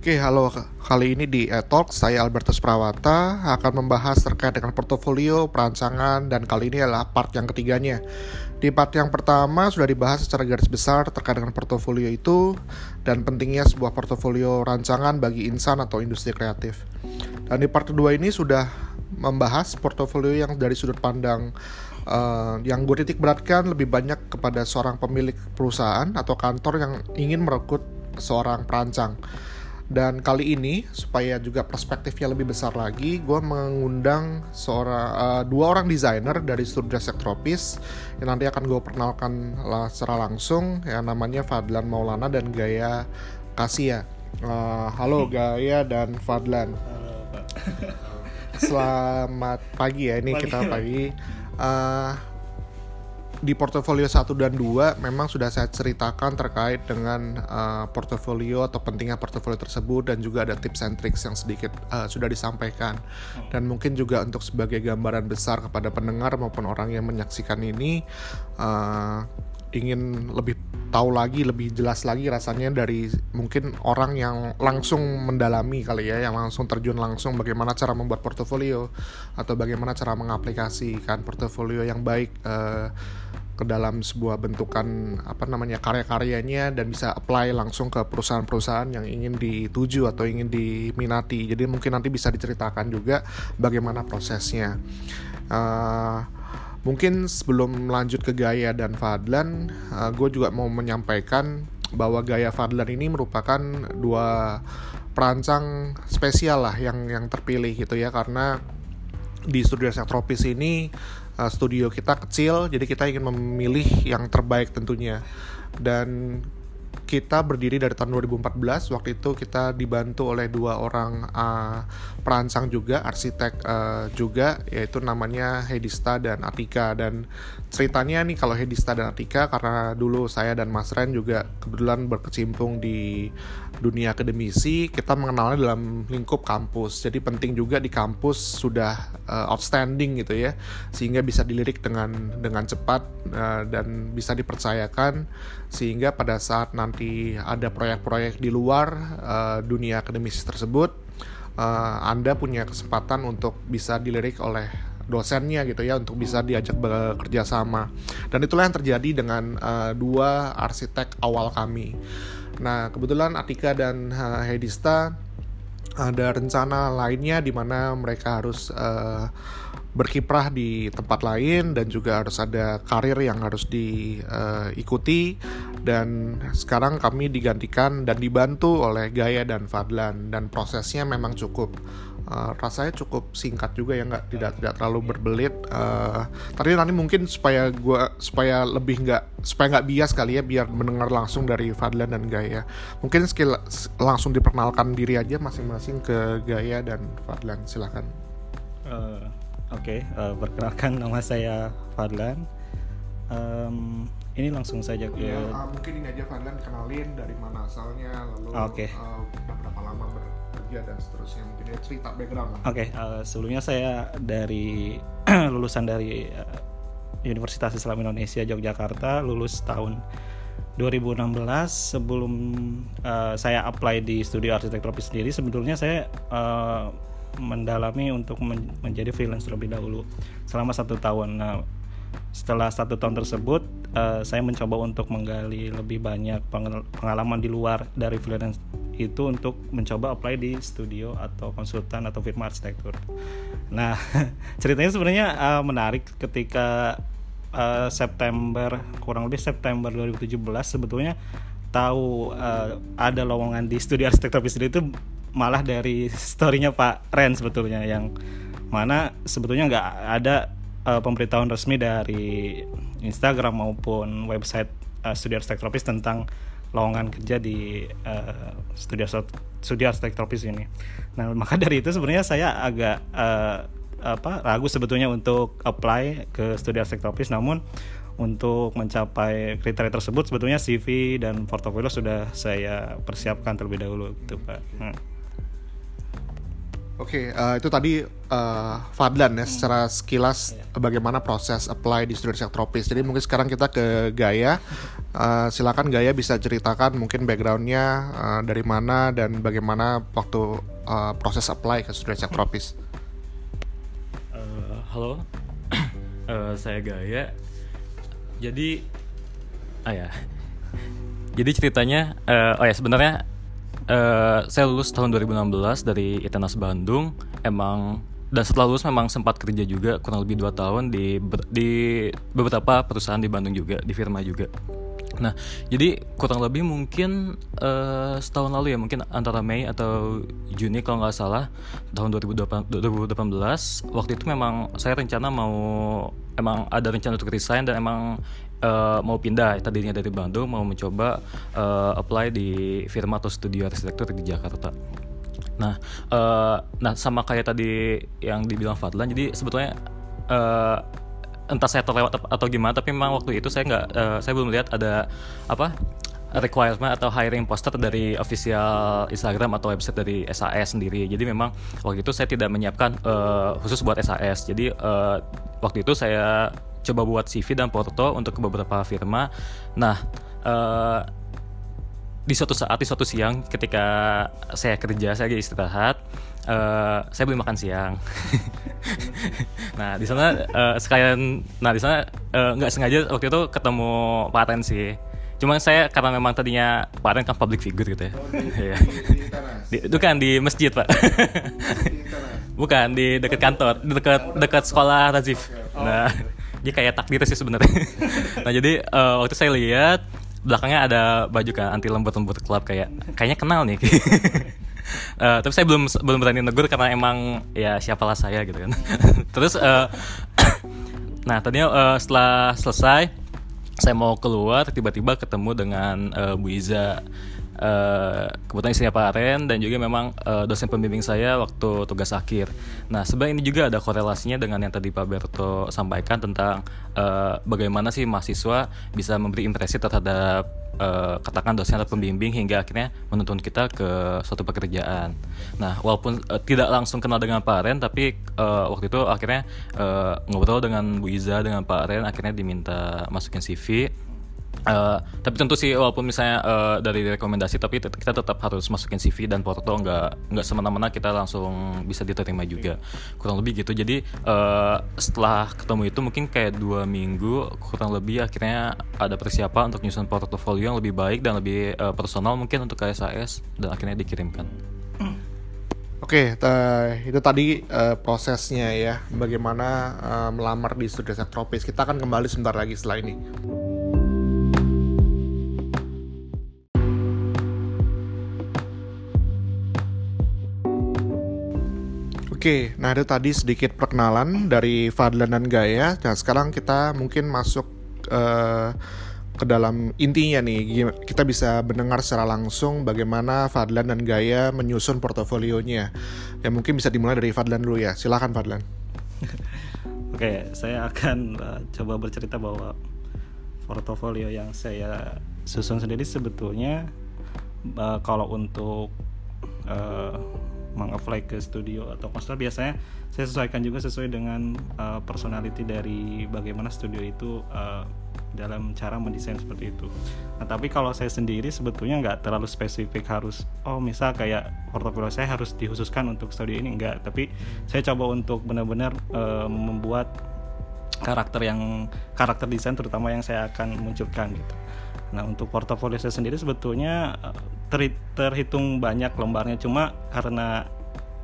Oke, halo. Kali ini di e-talk saya Albertus Prawata akan membahas terkait dengan portofolio, perancangan, dan kali ini adalah part yang ketiganya. Di part yang pertama sudah dibahas secara garis besar terkait dengan portofolio itu dan pentingnya sebuah portofolio rancangan bagi insan atau industri kreatif. Dan di part kedua ini sudah membahas portofolio yang dari sudut pandang uh, yang gue titik beratkan lebih banyak kepada seorang pemilik perusahaan atau kantor yang ingin merekrut seorang perancang. Dan kali ini supaya juga perspektifnya lebih besar lagi, gue mengundang seorang uh, dua orang desainer dari studio Sektropis yang nanti akan gue perkenalkan lah secara langsung, ya namanya Fadlan Maulana dan Gaya Kasia. Uh, halo Gaya dan Fadlan. Halo Pak. Selamat pagi ya, ini pagi. kita pagi. Uh, di portofolio 1 dan 2 memang sudah saya ceritakan terkait dengan uh, portofolio atau pentingnya portofolio tersebut dan juga ada tips and tricks yang sedikit uh, sudah disampaikan. Dan mungkin juga untuk sebagai gambaran besar kepada pendengar maupun orang yang menyaksikan ini uh, ingin lebih tahu lagi lebih jelas lagi rasanya dari mungkin orang yang langsung mendalami kali ya yang langsung terjun langsung bagaimana cara membuat portofolio atau bagaimana cara mengaplikasikan portofolio yang baik uh, ke dalam sebuah bentukan apa namanya karya-karyanya dan bisa apply langsung ke perusahaan-perusahaan yang ingin dituju atau ingin diminati. Jadi mungkin nanti bisa diceritakan juga bagaimana prosesnya. Uh, mungkin sebelum lanjut ke Gaya dan Fadlan, uh, gue juga mau menyampaikan bahwa Gaya Fadlan ini merupakan dua perancang spesial lah yang yang terpilih gitu ya karena di studio Tropis ini uh, studio kita kecil jadi kita ingin memilih yang terbaik tentunya. Dan kita berdiri dari tahun 2014 waktu itu kita dibantu oleh dua orang uh, perancang juga arsitek uh, juga yaitu namanya Hedista dan Atika. Dan ceritanya nih kalau Hedista dan Atika karena dulu saya dan Mas Ren juga kebetulan berkecimpung di dunia akademisi kita mengenalnya dalam lingkup kampus. Jadi penting juga di kampus sudah uh, outstanding gitu ya sehingga bisa dilirik dengan dengan cepat uh, dan bisa dipercayakan sehingga pada saat nanti ada proyek-proyek di luar uh, dunia akademis tersebut uh, Anda punya kesempatan untuk bisa dilirik oleh dosennya gitu ya untuk bisa diajak bekerja sama. Dan itulah yang terjadi dengan uh, dua arsitek awal kami nah kebetulan Atika dan uh, Hedista ada rencana lainnya di mana mereka harus uh, berkiprah di tempat lain dan juga harus ada karir yang harus diikuti dan sekarang kami digantikan dan dibantu oleh Gaya dan Fadlan dan prosesnya memang cukup uh, rasanya cukup singkat juga ya nggak tidak tidak terlalu berbelit uh, tapi nanti mungkin supaya gua supaya lebih nggak supaya nggak bias kali ya biar mendengar langsung dari Fadlan dan Gaya mungkin skill langsung diperkenalkan diri aja masing-masing ke Gaya dan Fadlan silakan uh Oke, okay, uh, eh, perkenalkan nama saya Fadlan. Um, ini langsung saja ke. Ya, uh, mungkin ini aja Fadlan kenalin dari mana asalnya, lalu okay. uh, berapa lama dan seterusnya. Mungkin ya cerita background. Oke, okay, uh, sebelumnya saya dari lulusan dari uh, Universitas Islam Indonesia Yogyakarta, lulus tahun 2016 sebelum uh, saya apply di studio arsitek tropis sendiri sebetulnya saya uh, mendalami untuk men menjadi freelance terlebih dahulu selama satu tahun. Nah, setelah satu tahun tersebut, uh, saya mencoba untuk menggali lebih banyak pengalaman di luar dari freelance itu untuk mencoba apply di studio atau konsultan atau firma arsitektur. Nah, ceritanya sebenarnya uh, menarik ketika uh, September kurang lebih September 2017 sebetulnya tahu uh, ada lowongan di studio arsitektur itu malah dari storynya Pak Ren sebetulnya yang mana sebetulnya nggak ada uh, pemberitahuan resmi dari Instagram maupun website uh, studio arsitek tentang lowongan kerja di uh, studio studio arsitek ini. Nah maka dari itu sebenarnya saya agak uh, apa ragu sebetulnya untuk apply ke studio arsitek namun untuk mencapai kriteria tersebut sebetulnya CV dan portofolio sudah saya persiapkan terlebih dahulu gitu Pak. Hmm. Oke, okay, uh, eh, itu tadi uh, Fadlan ya, hmm. secara sekilas yeah. bagaimana proses apply di studi tropis. Jadi mungkin sekarang kita ke Gaya. Uh, silakan Gaya bisa ceritakan mungkin backgroundnya uh, dari mana dan bagaimana waktu uh, proses apply ke studi tropis. Uh, halo, uh, saya Gaya. Jadi, ah ya, jadi ceritanya, uh, oh ya sebenarnya uh, saya lulus tahun 2016 dari ITENAS Bandung. Emang dan setelah lulus memang sempat kerja juga kurang lebih dua tahun di di beberapa perusahaan di Bandung juga di firma juga Nah, jadi kurang lebih mungkin uh, setahun lalu ya, mungkin antara Mei atau Juni kalau nggak salah, tahun 2018, 2018, waktu itu memang saya rencana mau, emang ada rencana untuk resign dan emang uh, mau pindah tadinya dari Bandung, mau mencoba uh, apply di firma atau studio arsitektur di Jakarta. Nah, uh, nah sama kayak tadi yang dibilang Fadlan, jadi sebetulnya uh, entah saya terlewat atau gimana tapi memang waktu itu saya nggak uh, saya belum lihat ada apa requirement atau hiring poster dari official Instagram atau website dari SAS sendiri. Jadi memang waktu itu saya tidak menyiapkan uh, khusus buat SAS. Jadi uh, waktu itu saya coba buat CV dan porto untuk beberapa firma. Nah, uh, di suatu saat di suatu siang ketika saya kerja saya lagi istirahat uh, saya belum makan siang nah di sana uh, sekalian nah di sana uh, nggak sengaja waktu itu ketemu Pak Ren sih Cuma saya karena memang tadinya Pak Ren kan public figure gitu ya. Oh, di, iya. di, itu kan di masjid pak. Bukan di dekat kantor, di dekat dekat sekolah Razif. Nah, dia kayak takdir sih sebenarnya. nah jadi uh, waktu saya lihat belakangnya ada baju kan anti lembut lembut club kayak kayaknya kenal nih. Uh, tapi saya belum belum berani negur karena emang ya siapalah saya gitu kan. Terus uh, nah tadinya uh, setelah selesai saya mau keluar tiba-tiba ketemu dengan uh, Bu Iza uh, kebetulan istrinya Pak Aren dan juga memang uh, dosen pembimbing saya waktu tugas akhir. Nah sebenarnya ini juga ada korelasinya dengan yang tadi Pak Berto sampaikan tentang uh, bagaimana sih mahasiswa bisa memberi impresi terhadap uh, katakan dosen atau pembimbing hingga akhirnya menuntun kita ke suatu pekerjaan. Nah walaupun uh, tidak langsung kenal dengan Pak Aren tapi uh, waktu itu akhirnya uh, ngobrol dengan Bu Iza dengan Pak Aren akhirnya diminta masukin CV Uh, tapi tentu sih walaupun misalnya uh, dari rekomendasi tapi kita tetap harus masukin CV dan porto nggak nggak semena-mena kita langsung bisa diterima juga kurang lebih gitu jadi uh, setelah ketemu itu mungkin kayak dua minggu kurang lebih akhirnya ada persiapan untuk nyusun portofolio yang lebih baik dan lebih uh, personal mungkin untuk KSAS dan akhirnya dikirimkan. Oke, okay, itu tadi uh, prosesnya ya, bagaimana uh, melamar di studi tropis. Kita akan kembali sebentar lagi setelah ini. Oke, nah itu tadi sedikit perkenalan dari Fadlan dan Gaya. Nah sekarang kita mungkin masuk uh, ke dalam intinya nih. Kita bisa mendengar secara langsung bagaimana Fadlan dan Gaya menyusun portofolionya. Ya mungkin bisa dimulai dari Fadlan dulu ya. Silakan Fadlan. Oke, saya akan uh, coba bercerita bahwa portofolio yang saya susun sendiri sebetulnya uh, kalau untuk uh, mengapply ke studio atau konser biasanya saya sesuaikan juga sesuai dengan uh, personality dari bagaimana studio itu uh, dalam cara mendesain seperti itu. Nah tapi kalau saya sendiri sebetulnya nggak terlalu spesifik harus oh misal kayak portofolio saya harus dikhususkan untuk studio ini enggak, tapi saya coba untuk benar-benar uh, membuat karakter yang karakter desain terutama yang saya akan munculkan gitu. Nah untuk portofolio saya sendiri sebetulnya ter, terhitung banyak lembarnya. Cuma karena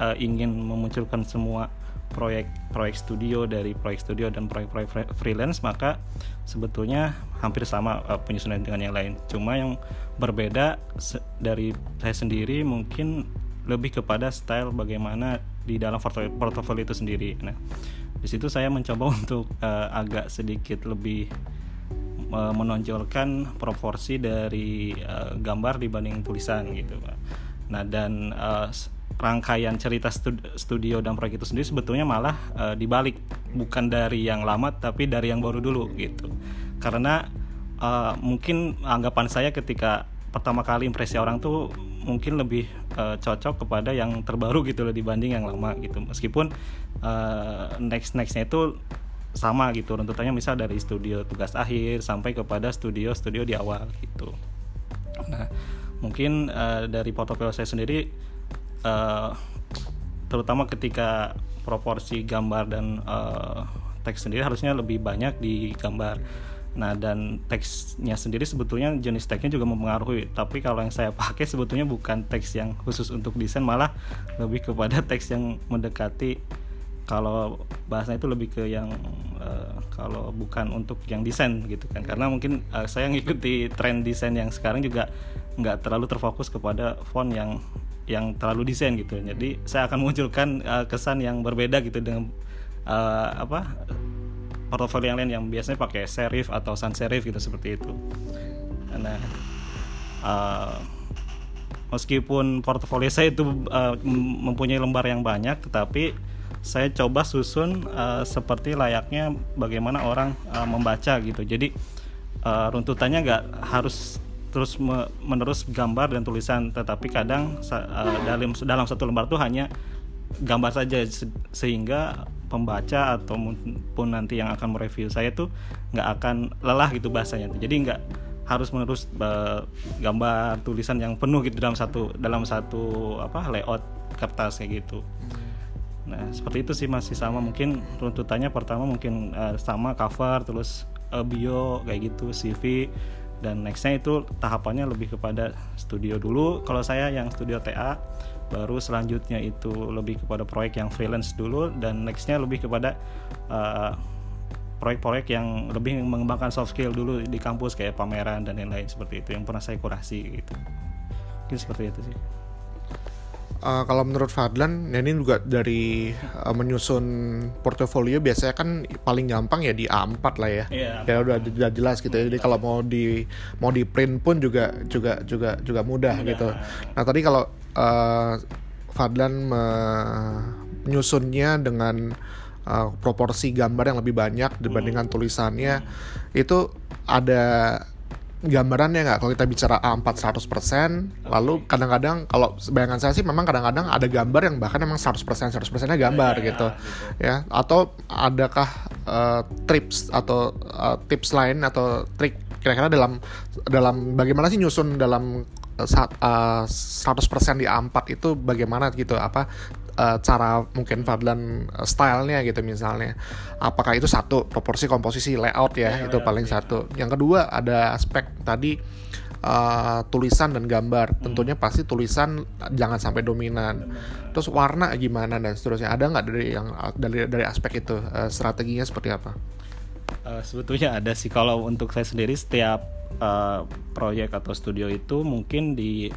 uh, ingin memunculkan semua proyek-proyek studio dari proyek studio dan proyek-proyek freelance maka sebetulnya hampir sama uh, penyusunan dengan yang lain. Cuma yang berbeda dari saya sendiri mungkin lebih kepada style bagaimana di dalam portofolio itu sendiri. Nah di situ saya mencoba untuk uh, agak sedikit lebih menonjolkan proporsi dari uh, gambar dibanding tulisan gitu pak. Nah dan uh, rangkaian cerita studio dan proyek itu sendiri sebetulnya malah uh, dibalik bukan dari yang lama tapi dari yang baru dulu gitu. Karena uh, mungkin anggapan saya ketika pertama kali impresi orang tuh mungkin lebih uh, cocok kepada yang terbaru gitu loh dibanding yang lama gitu. Meskipun uh, next nextnya itu sama gitu runtutannya misal dari studio tugas akhir sampai kepada studio-studio di awal gitu. Nah, mungkin uh, dari portofolio saya sendiri uh, terutama ketika proporsi gambar dan uh, teks sendiri harusnya lebih banyak di gambar. Nah dan teksnya sendiri sebetulnya jenis teksnya juga mempengaruhi. Tapi kalau yang saya pakai sebetulnya bukan teks yang khusus untuk desain, malah lebih kepada teks yang mendekati kalau bahasanya itu lebih ke yang uh, kalau bukan untuk yang desain gitu kan. Karena mungkin uh, saya ngikuti tren desain yang sekarang juga nggak terlalu terfokus kepada font yang yang terlalu desain gitu. Jadi saya akan munculkan uh, kesan yang berbeda gitu dengan uh, apa portofolio yang lain yang biasanya pakai serif atau sans serif gitu seperti itu. Nah uh, meskipun portofolio saya itu uh, mempunyai lembar yang banyak tetapi saya coba susun uh, seperti layaknya bagaimana orang uh, membaca gitu. Jadi uh, runtutannya nggak harus terus me menerus gambar dan tulisan tetapi kadang uh, dalam dalam satu lembar itu hanya gambar saja se sehingga pembaca atau pun nanti yang akan mereview saya tuh nggak akan lelah gitu bahasanya jadi nggak harus menerus gambar tulisan yang penuh gitu dalam satu dalam satu apa layout kertas kayak gitu Nah seperti itu sih masih sama. Mungkin runtutannya pertama mungkin uh, sama cover terus uh, bio kayak gitu CV dan nextnya itu tahapannya lebih kepada studio dulu. Kalau saya yang studio TA baru selanjutnya itu lebih kepada proyek yang freelance dulu. Dan nextnya lebih kepada uh, proyek-proyek yang lebih mengembangkan soft skill dulu di kampus kayak pameran dan lain-lain. Seperti itu yang pernah saya kurasi gitu. Mungkin seperti itu sih uh, kalau menurut Fadlan, ya ini juga dari uh, menyusun portofolio biasanya kan paling gampang ya di A4 lah ya. Yeah. Ya udah, udah jelas gitu ya. Jadi kalau mau di mau di print pun juga juga juga juga mudah, mudah. gitu. Nah, tadi kalau uh, Fadlan menyusunnya dengan uh, proporsi gambar yang lebih banyak dibandingkan hmm. tulisannya hmm. itu ada gambarannya nggak? Kalau kita bicara A4 100% lalu kadang-kadang kalau bayangan saya sih memang kadang-kadang ada gambar yang bahkan memang 100% 100% nya gambar ya, gitu. ya. Atau adakah uh, tips atau uh, tips lain atau trik kira-kira dalam dalam bagaimana sih nyusun dalam uh, 100% di A4 itu bagaimana gitu? Apa uh, cara mungkin Fadlan uh, stylenya gitu misalnya. Apakah itu satu proporsi komposisi layout ya, ya itu paling ya. satu. Yang kedua ada aspek tadi uh, tulisan dan gambar. Hmm. tentunya pasti tulisan jangan sampai dominan. Terus warna gimana dan seterusnya. Ada nggak dari yang dari dari aspek itu? Uh, strateginya seperti apa? Uh, sebetulnya ada sih. Kalau untuk saya sendiri setiap uh, proyek atau studio itu mungkin di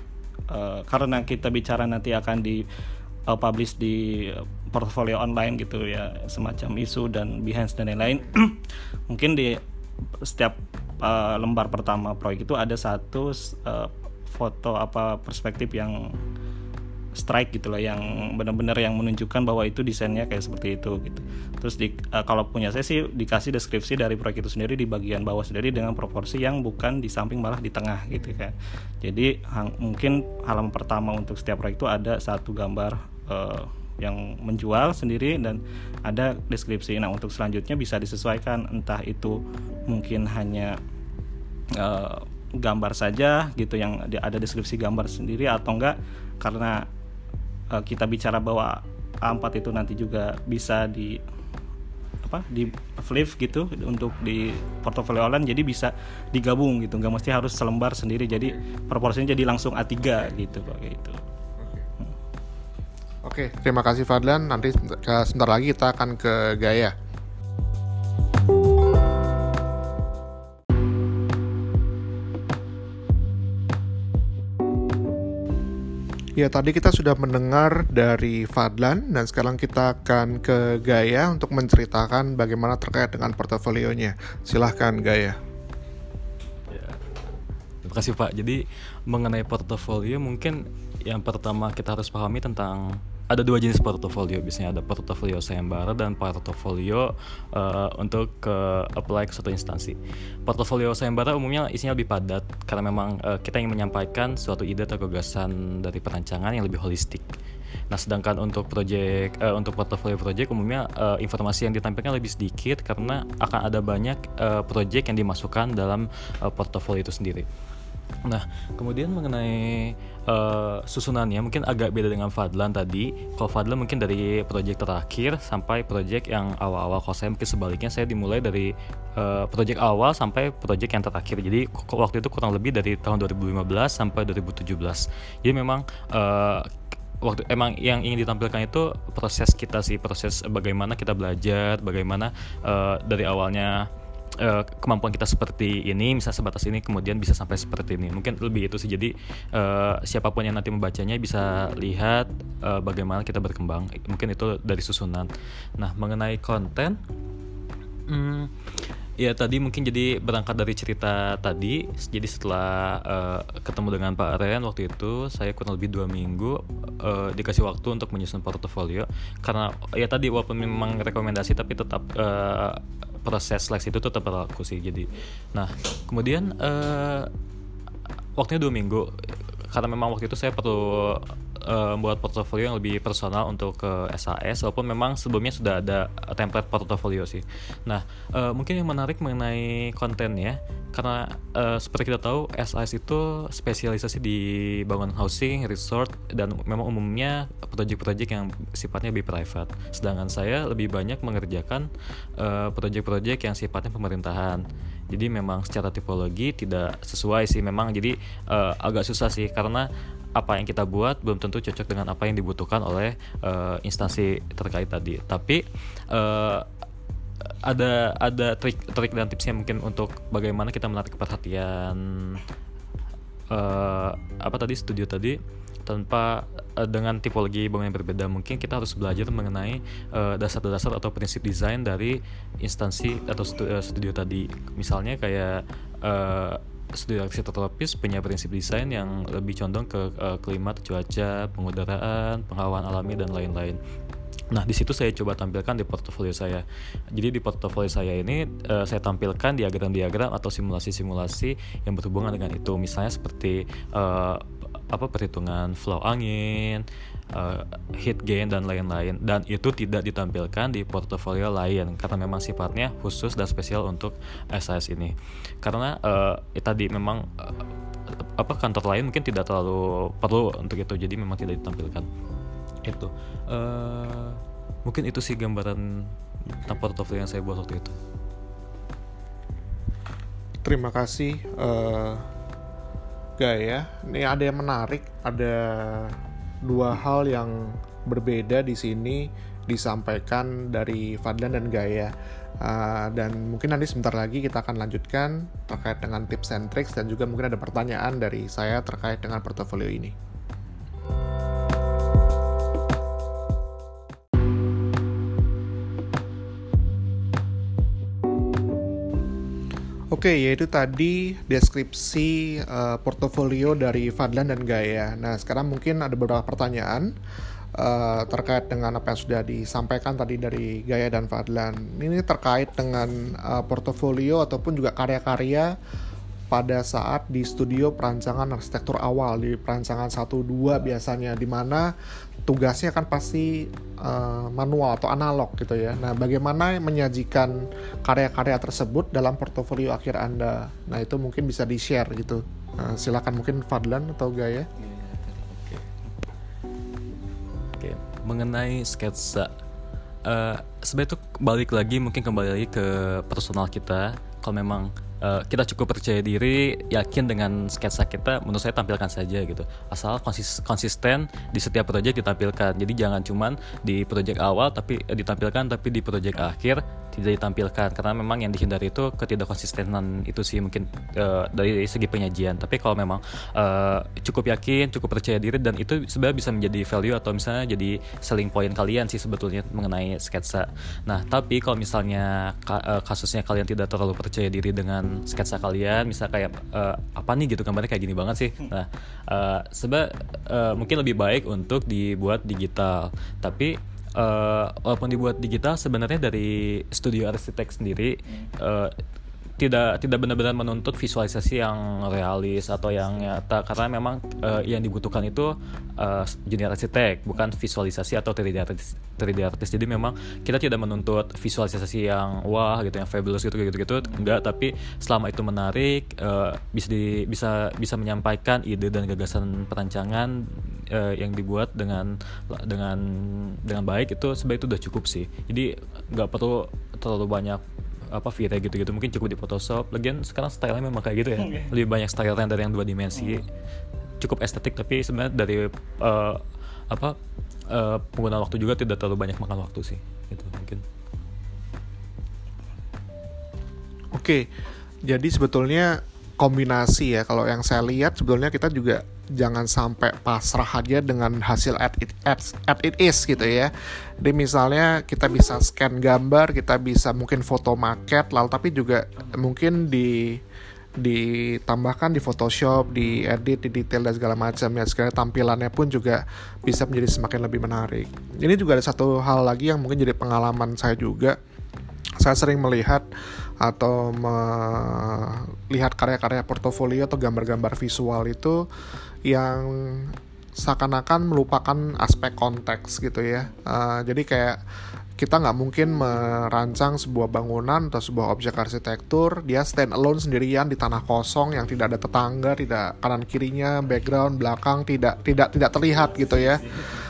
uh, karena kita bicara nanti akan di uh, publish di portfolio online gitu ya semacam isu dan Behance dan lain-lain mungkin di setiap uh, lembar pertama proyek itu ada satu uh, foto apa perspektif yang strike gitu loh yang benar-benar yang menunjukkan bahwa itu desainnya kayak seperti itu gitu. Terus di, uh, kalau punya saya sih dikasih deskripsi dari proyek itu sendiri di bagian bawah sendiri dengan proporsi yang bukan di samping malah di tengah gitu kan. Jadi hang, mungkin halaman pertama untuk setiap proyek itu ada satu gambar uh, yang menjual sendiri dan ada deskripsi. Nah untuk selanjutnya bisa disesuaikan entah itu mungkin hanya uh, gambar saja gitu yang ada deskripsi gambar sendiri atau enggak. Karena uh, kita bicara bahwa A4 itu nanti juga bisa di apa di flip gitu untuk di portofolio online. Jadi bisa digabung gitu. Nggak mesti harus selembar sendiri. Jadi proporsinya jadi langsung A3 gitu pak gitu Oke, terima kasih Fadlan. Nanti sebentar lagi kita akan ke Gaya. Ya tadi kita sudah mendengar dari Fadlan dan sekarang kita akan ke Gaya untuk menceritakan bagaimana terkait dengan portofolionya. Silahkan Gaya. Ya, terima kasih Pak. Jadi mengenai portofolio mungkin yang pertama kita harus pahami tentang ada dua jenis portofolio biasanya ada portofolio sayembara dan portofolio uh, untuk ke uh, apply ke suatu instansi. Portofolio sayembara umumnya isinya lebih padat karena memang uh, kita ingin menyampaikan suatu ide atau gagasan dari perancangan yang lebih holistik. Nah, sedangkan untuk project uh, untuk portfolio project umumnya uh, informasi yang ditampilkan lebih sedikit karena akan ada banyak uh, project yang dimasukkan dalam uh, portfolio itu sendiri. Nah, kemudian mengenai uh, susunannya mungkin agak beda dengan Fadlan tadi. Kalau Fadlan mungkin dari project terakhir sampai project yang awal-awal. Kalau saya mungkin sebaliknya saya dimulai dari uh, project awal sampai project yang terakhir. Jadi waktu itu kurang lebih dari tahun 2015 sampai 2017. Jadi memang uh, waktu emang yang ingin ditampilkan itu proses kita sih proses bagaimana kita belajar bagaimana uh, dari awalnya uh, kemampuan kita seperti ini bisa sebatas ini kemudian bisa sampai seperti ini mungkin lebih itu sih jadi uh, siapa pun yang nanti membacanya bisa lihat uh, bagaimana kita berkembang mungkin itu dari susunan nah mengenai konten hmm, Ya tadi mungkin jadi berangkat dari cerita tadi. Jadi setelah uh, ketemu dengan Pak Ren waktu itu, saya kurang lebih dua minggu uh, dikasih waktu untuk menyusun portofolio. Karena ya tadi walaupun memang rekomendasi tapi tetap uh, proses seleksi itu tetap berlaku sih. Jadi, nah kemudian uh, waktunya dua minggu. Karena memang waktu itu saya perlu uh, membuat portofolio yang lebih personal untuk ke SAS walaupun memang sebelumnya sudah ada template portofolio sih. Nah, uh, mungkin yang menarik mengenai kontennya karena uh, seperti kita tahu SAS itu spesialisasi di bangunan housing, resort dan memang umumnya proyek-proyek yang sifatnya lebih private. Sedangkan saya lebih banyak mengerjakan uh, proyek-proyek yang sifatnya pemerintahan. Jadi memang secara tipologi tidak sesuai sih memang jadi uh, agak susah sih karena apa yang kita buat belum tentu cocok dengan apa yang dibutuhkan oleh uh, instansi terkait tadi. Tapi uh, ada ada trik trik dan tipsnya mungkin untuk bagaimana kita menarik perhatian uh, apa tadi studio tadi tanpa uh, dengan tipologi bangunan yang berbeda mungkin kita harus belajar mengenai dasar-dasar uh, atau prinsip desain dari instansi atau studio, studio tadi misalnya kayak uh, studi arsitektur tropis punya prinsip desain yang lebih condong ke uh, klimat, cuaca, pengudaraan, penghawaan alami dan lain-lain. Nah, di situ saya coba tampilkan di portofolio saya. Jadi di portofolio saya ini uh, saya tampilkan diagram-diagram atau simulasi-simulasi yang berhubungan dengan itu. Misalnya seperti uh, apa perhitungan flow angin, uh, hit gain dan lain-lain. Dan itu tidak ditampilkan di portofolio lain karena memang sifatnya khusus dan spesial untuk SAS ini. Karena uh, tadi memang uh, apa kantor lain mungkin tidak terlalu perlu untuk itu jadi memang tidak ditampilkan. Itu. Uh, mungkin itu sih gambaran tentang portofolio yang saya buat waktu itu. Terima kasih uh, Gaya ini ada yang menarik ada dua hal yang berbeda di sini disampaikan dari Fadlan dan Gaya. Uh, dan mungkin nanti sebentar lagi kita akan lanjutkan terkait dengan tips and tricks dan juga mungkin ada pertanyaan dari saya terkait dengan portofolio ini. Oke, okay, yaitu tadi deskripsi uh, portofolio dari Fadlan dan Gaya. Nah, sekarang mungkin ada beberapa pertanyaan uh, terkait dengan apa yang sudah disampaikan tadi dari Gaya dan Fadlan. Ini terkait dengan uh, portofolio ataupun juga karya-karya pada saat di studio perancangan arsitektur awal di perancangan 1-2 biasanya di mana tugasnya kan pasti uh, manual atau analog gitu ya. Nah, bagaimana menyajikan karya-karya tersebut dalam portofolio akhir Anda? Nah, itu mungkin bisa di-share gitu. Nah, silakan mungkin Fadlan atau Gaya. Oke. Oke, mengenai sketsa uh, sebenarnya itu balik lagi mungkin kembali lagi ke personal kita kalau memang uh, kita cukup percaya diri, yakin dengan sketsa kita, menurut saya tampilkan saja gitu. Asal konsis konsisten di setiap proyek ditampilkan. Jadi jangan cuman di proyek awal tapi eh, ditampilkan tapi di proyek akhir tidak ditampilkan karena memang yang dihindari itu ketidakkonsistenan itu sih mungkin uh, dari segi penyajian. Tapi kalau memang uh, cukup yakin, cukup percaya diri dan itu sebenarnya bisa menjadi value atau misalnya jadi selling point kalian sih sebetulnya mengenai sketsa. Nah, tapi kalau misalnya kasusnya kalian tidak terlalu percaya diri dengan sketsa kalian misal kayak uh, apa nih gitu gambarnya kayak gini banget sih nah uh, sebab uh, mungkin lebih baik untuk dibuat digital tapi uh, walaupun dibuat digital sebenarnya dari studio arsitek sendiri uh, tidak tidak benar-benar menuntut visualisasi yang realis atau yang nyata. Karena memang uh, yang dibutuhkan itu uh, junior arsitek bukan visualisasi atau 3D artist 3D artist jadi memang kita tidak menuntut visualisasi yang wah gitu yang fabulous gitu gitu gitu. Enggak tapi selama itu menarik uh, bisa di, bisa bisa menyampaikan ide dan gagasan perancangan uh, yang dibuat dengan dengan dengan baik itu sebaik itu udah cukup sih. Jadi nggak perlu terlalu banyak apa Vita gitu-gitu mungkin cukup di Photoshop lagian sekarang stylenya memang kayak gitu ya okay. lebih banyak style dari yang dua dimensi hmm. cukup estetik tapi sebenarnya dari uh, apa uh, penggunaan waktu juga tidak terlalu banyak makan waktu sih itu mungkin oke okay. jadi sebetulnya kombinasi ya kalau yang saya lihat sebetulnya kita juga jangan sampai pasrah aja dengan hasil at it, at, at it is gitu ya. Jadi misalnya kita bisa scan gambar, kita bisa mungkin foto maket, lalu tapi juga mungkin di ditambahkan di Photoshop, di edit, di detail dan segala macam ya. Sekali tampilannya pun juga bisa menjadi semakin lebih menarik. Ini juga ada satu hal lagi yang mungkin jadi pengalaman saya juga. Saya sering melihat atau melihat karya-karya portofolio atau gambar-gambar visual itu yang seakan-akan melupakan aspek konteks gitu ya. Uh, jadi kayak kita nggak mungkin merancang sebuah bangunan atau sebuah objek arsitektur dia stand alone sendirian di tanah kosong yang tidak ada tetangga, tidak kanan kirinya, background belakang tidak tidak tidak terlihat gitu ya.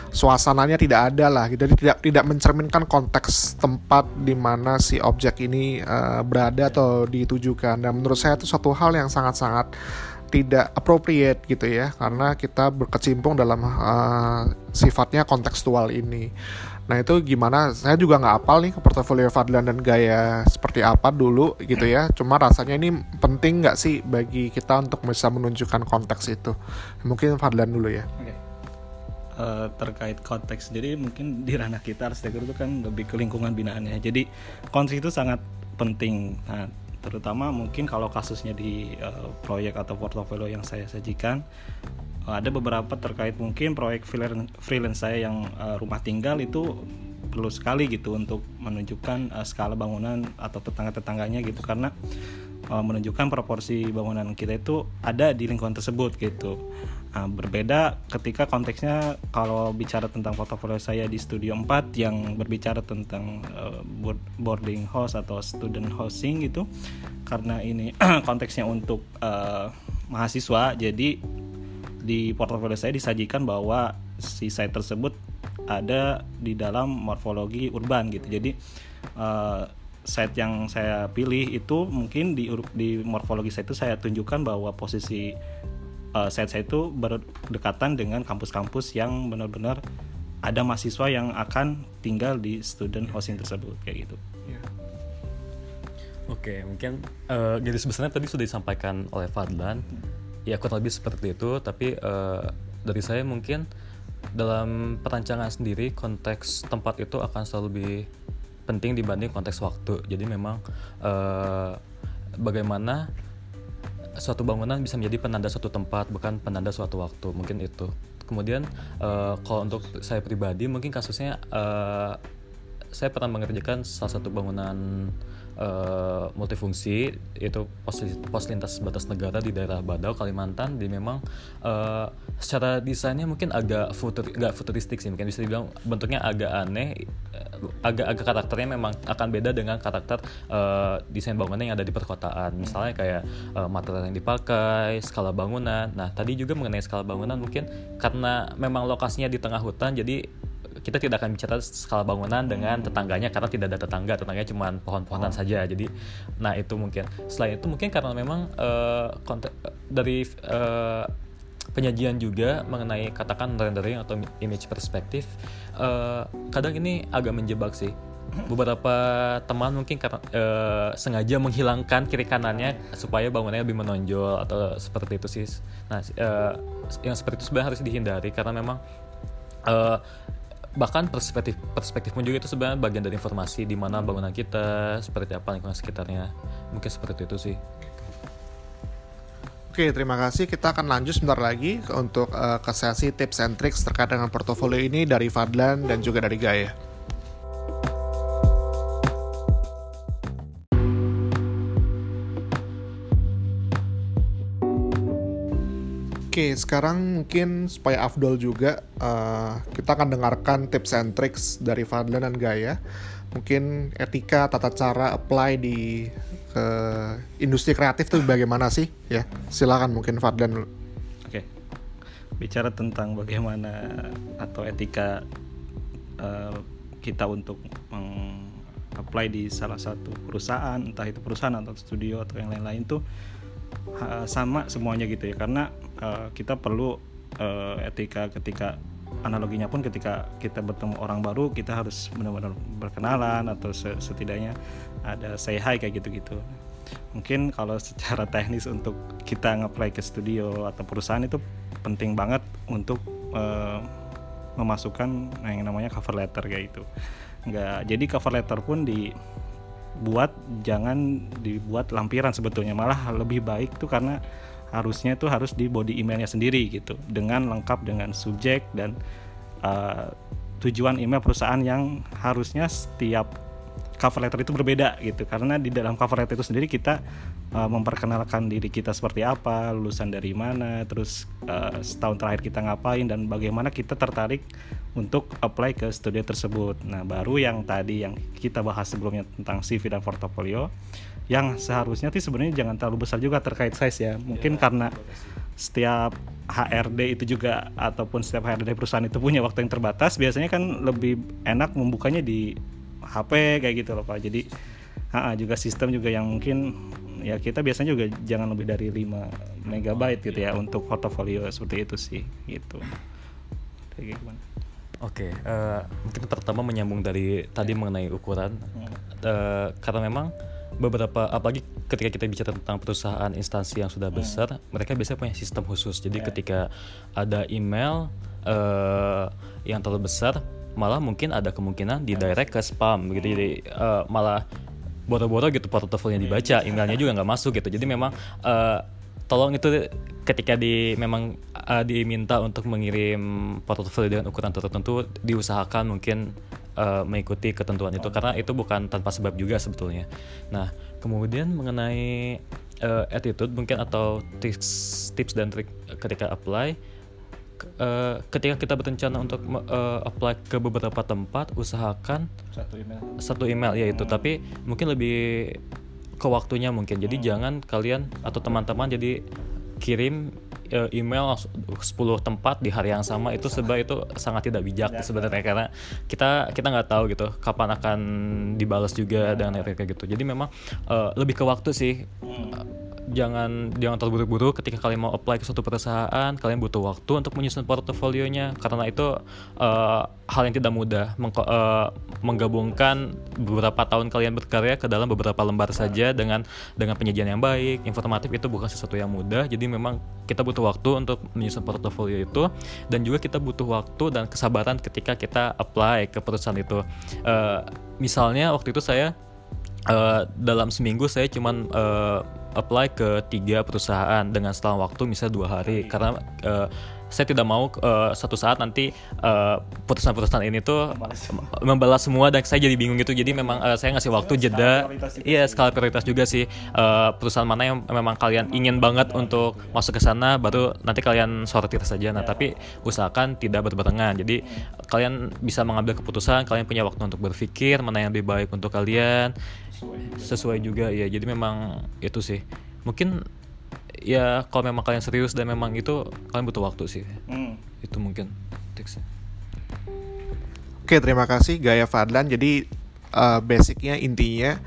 Suasananya tidak ada lah, gitu. jadi tidak tidak mencerminkan konteks tempat di mana si objek ini uh, berada atau ditujukan. Dan menurut saya itu suatu hal yang sangat-sangat tidak appropriate gitu ya karena kita berkecimpung dalam uh, sifatnya kontekstual ini. Nah itu gimana? Saya juga nggak apal nih ke portofolio Fadlan dan gaya seperti apa dulu gitu ya. Cuma rasanya ini penting nggak sih bagi kita untuk bisa menunjukkan konteks itu? Mungkin Fadlan dulu ya. Okay. Eh, terkait konteks, jadi mungkin di ranah kita arsitektur itu kan lebih ke lingkungan binaannya. Jadi konteks itu sangat penting. Nah, terutama mungkin kalau kasusnya di uh, proyek atau portofolio yang saya sajikan uh, ada beberapa terkait mungkin proyek freelance saya yang uh, rumah tinggal itu perlu sekali gitu untuk menunjukkan uh, skala bangunan atau tetangga-tetangganya gitu karena uh, menunjukkan proporsi bangunan kita itu ada di lingkungan tersebut gitu Nah, berbeda ketika konteksnya kalau bicara tentang portofolio saya di Studio 4 yang berbicara tentang uh, boarding house atau student housing gitu. Karena ini konteksnya untuk uh, mahasiswa, jadi di portofolio saya disajikan bahwa si site tersebut ada di dalam morfologi urban gitu. Jadi uh, site yang saya pilih itu mungkin di di morfologi saya itu saya tunjukkan bahwa posisi uh, set saya itu berdekatan dengan kampus-kampus yang benar-benar ada mahasiswa yang akan tinggal di student housing tersebut kayak gitu. Yeah. Oke, mungkin uh, garis besarnya tadi sudah disampaikan oleh Fadlan. Ya kurang lebih seperti itu, tapi uh, dari saya mungkin dalam perancangan sendiri konteks tempat itu akan selalu lebih penting dibanding konteks waktu. Jadi memang uh, bagaimana suatu bangunan bisa menjadi penanda suatu tempat bukan penanda suatu waktu mungkin itu kemudian uh, kalau untuk saya pribadi mungkin kasusnya uh, saya pernah mengerjakan salah satu bangunan uh, multifungsi itu pos, pos lintas batas negara di daerah Badau Kalimantan di memang uh, secara desainnya mungkin agak futur agak futuristik sih mungkin bisa dibilang bentuknya agak aneh agak agak karakternya memang akan beda dengan karakter uh, desain bangunan yang ada di perkotaan. Misalnya kayak uh, material yang dipakai skala bangunan. Nah tadi juga mengenai skala bangunan mungkin karena memang lokasinya di tengah hutan jadi kita tidak akan bicara skala bangunan dengan tetangganya karena tidak ada tetangga tetangganya cuma pohon-pohonan oh. saja jadi nah itu mungkin selain itu mungkin karena memang uh, dari uh, penyajian juga mengenai katakan rendering atau image perspektif uh, kadang ini agak menjebak sih beberapa teman mungkin karena uh, sengaja menghilangkan kiri kanannya supaya bangunannya lebih menonjol atau seperti itu sih. Nah, uh, yang seperti itu sebenarnya harus dihindari karena memang uh, bahkan perspektif perspektif juga itu sebenarnya bagian dari informasi di mana bangunan kita seperti apa lingkungan sekitarnya mungkin seperti itu sih Oke, terima kasih. Kita akan lanjut sebentar lagi untuk uh, ke sesi tips and tricks terkait dengan portofolio ini dari Fadlan dan juga dari Gaya. Oke, sekarang mungkin supaya afdol juga uh, kita akan dengarkan tips and tricks dari Fadlan dan Gaya. Mungkin etika, tata cara apply di ke industri kreatif tuh bagaimana sih? Ya, silakan mungkin Fadlan. Oke. Bicara tentang bagaimana atau etika uh, kita untuk meng apply di salah satu perusahaan, entah itu perusahaan atau studio atau yang lain-lain tuh sama semuanya gitu ya karena uh, kita perlu uh, etika ketika analoginya pun ketika kita bertemu orang baru kita harus benar-benar berkenalan atau setidaknya ada say hi kayak gitu-gitu. Mungkin kalau secara teknis untuk kita ngeplay ke studio atau perusahaan itu penting banget untuk uh, memasukkan yang namanya cover letter kayak itu nggak jadi cover letter pun di buat jangan dibuat lampiran sebetulnya. Malah lebih baik tuh karena harusnya itu harus di body emailnya sendiri gitu. Dengan lengkap dengan subjek dan uh, tujuan email perusahaan yang harusnya setiap cover letter itu berbeda gitu karena di dalam cover letter itu sendiri kita uh, memperkenalkan diri kita seperti apa lulusan dari mana terus uh, setahun terakhir kita ngapain dan bagaimana kita tertarik untuk apply ke studio tersebut. Nah, baru yang tadi yang kita bahas sebelumnya tentang CV dan portofolio yang seharusnya sih sebenarnya jangan terlalu besar juga terkait size ya. Mungkin ya, karena setiap HRD itu juga ataupun setiap HRD perusahaan itu punya waktu yang terbatas, biasanya kan lebih enak membukanya di HP kayak gitu loh Pak. Jadi ha, juga sistem juga yang mungkin ya kita biasanya juga jangan lebih dari 5 megabyte gitu ya untuk portofolio seperti itu sih gitu. Kayak gimana? Oke, okay, uh, eh, mungkin pertama menyambung dari tadi mengenai ukuran, uh, karena memang beberapa apalagi ketika kita bicara tentang perusahaan instansi yang sudah besar, mereka biasanya punya sistem khusus. Jadi yeah. ketika ada email uh, yang terlalu besar, malah mungkin ada kemungkinan di direct ke spam gitu. Jadi uh, malah boro-boro gitu portofolio dibaca, emailnya juga nggak masuk gitu. Jadi memang uh, tolong itu ketika di memang uh, diminta untuk mengirim portofolio dengan ukuran tertentu diusahakan mungkin uh, mengikuti ketentuan itu karena itu bukan tanpa sebab juga sebetulnya. Nah, kemudian mengenai uh, attitude mungkin atau tips tips dan trik ketika apply uh, ketika kita berencana untuk uh, apply ke beberapa tempat usahakan satu email satu email ya itu hmm. tapi mungkin lebih ke waktunya mungkin. Jadi hmm. jangan kalian atau teman-teman jadi kirim uh, email 10 tempat di hari yang sama itu sebab itu sangat tidak bijak ya, sebenarnya karena kita kita nggak tahu gitu kapan akan dibalas juga ya, dengan kayak gitu. Jadi memang uh, lebih ke waktu sih. Hmm jangan jangan terburu-buru ketika kalian mau apply ke suatu perusahaan kalian butuh waktu untuk menyusun portofolionya karena itu uh, hal yang tidak mudah. Meng uh, eh, menggabungkan beberapa tahun kalian berkarya ke dalam beberapa lembar saja dengan dengan penyajian yang baik. Informatif itu bukan sesuatu yang mudah. Jadi memang kita butuh waktu untuk menyusun portofolio itu. Dan juga kita butuh waktu dan kesabaran ketika kita apply ke perusahaan itu. Uh, misalnya waktu itu saya uh, dalam seminggu saya cuman uh, apply ke tiga perusahaan dengan selang waktu misalnya dua hari. Karena uh, saya tidak mau uh, satu saat nanti perusahaan-perusahaan ini tuh membalas. semua. dan saya jadi bingung gitu. Jadi memang uh, saya ngasih waktu jeda. iya skala prioritas juga sih. Uh, perusahaan mana yang memang kalian ingin banget untuk masuk ke sana baru nanti kalian sortir saja. Nah tapi usahakan tidak berbarengan. Jadi kalian bisa mengambil keputusan kalian punya waktu untuk berpikir mana yang lebih baik untuk kalian sesuai juga. Ya jadi memang itu sih. Mungkin ya kalau memang kalian serius dan memang itu kalian butuh waktu sih. Hmm. itu mungkin tips oke terima kasih Gaya Fadlan. Jadi uh, basicnya intinya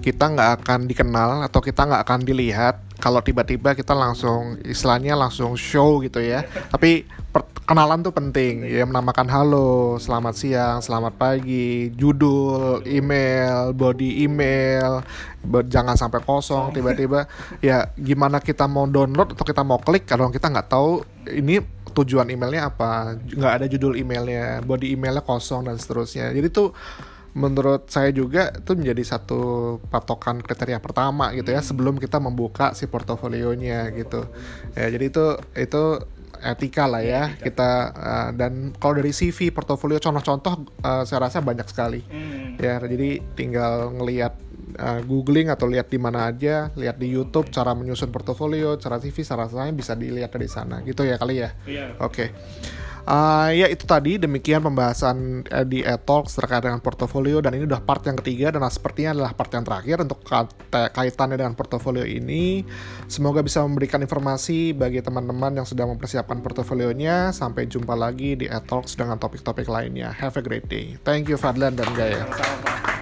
kita nggak akan dikenal atau kita nggak akan dilihat kalau tiba-tiba kita langsung istilahnya langsung show gitu ya. Tapi kenalan tuh penting ya menamakan halo selamat siang selamat pagi judul email body email jangan sampai kosong tiba-tiba. Ya gimana kita mau download atau kita mau klik kalau kita nggak tahu ini tujuan emailnya apa nggak ada judul emailnya body emailnya kosong dan seterusnya. Jadi tuh menurut saya juga itu menjadi satu patokan kriteria pertama gitu ya sebelum kita membuka si portofolionya gitu ya jadi itu itu etika lah ya, ya kita uh, dan kalau dari CV portofolio contoh-contoh uh, saya rasa banyak sekali hmm. ya jadi tinggal ngelihat uh, googling atau lihat di mana aja, lihat di YouTube cara menyusun portofolio, cara TV, cara lain bisa dilihat dari sana. Gitu ya kali ya. Iya. Oke. Uh, ya itu tadi demikian pembahasan uh, di e-talks terkait dengan portofolio dan ini udah part yang ketiga dan sepertinya adalah part yang terakhir untuk kait- kaitannya dengan portofolio ini. Semoga bisa memberikan informasi bagi teman-teman yang sedang mempersiapkan portofolionya. Sampai jumpa lagi di e-talks dengan topik-topik lainnya. Have a great day. Thank you Fadlan dan Gaya. Sama-sama.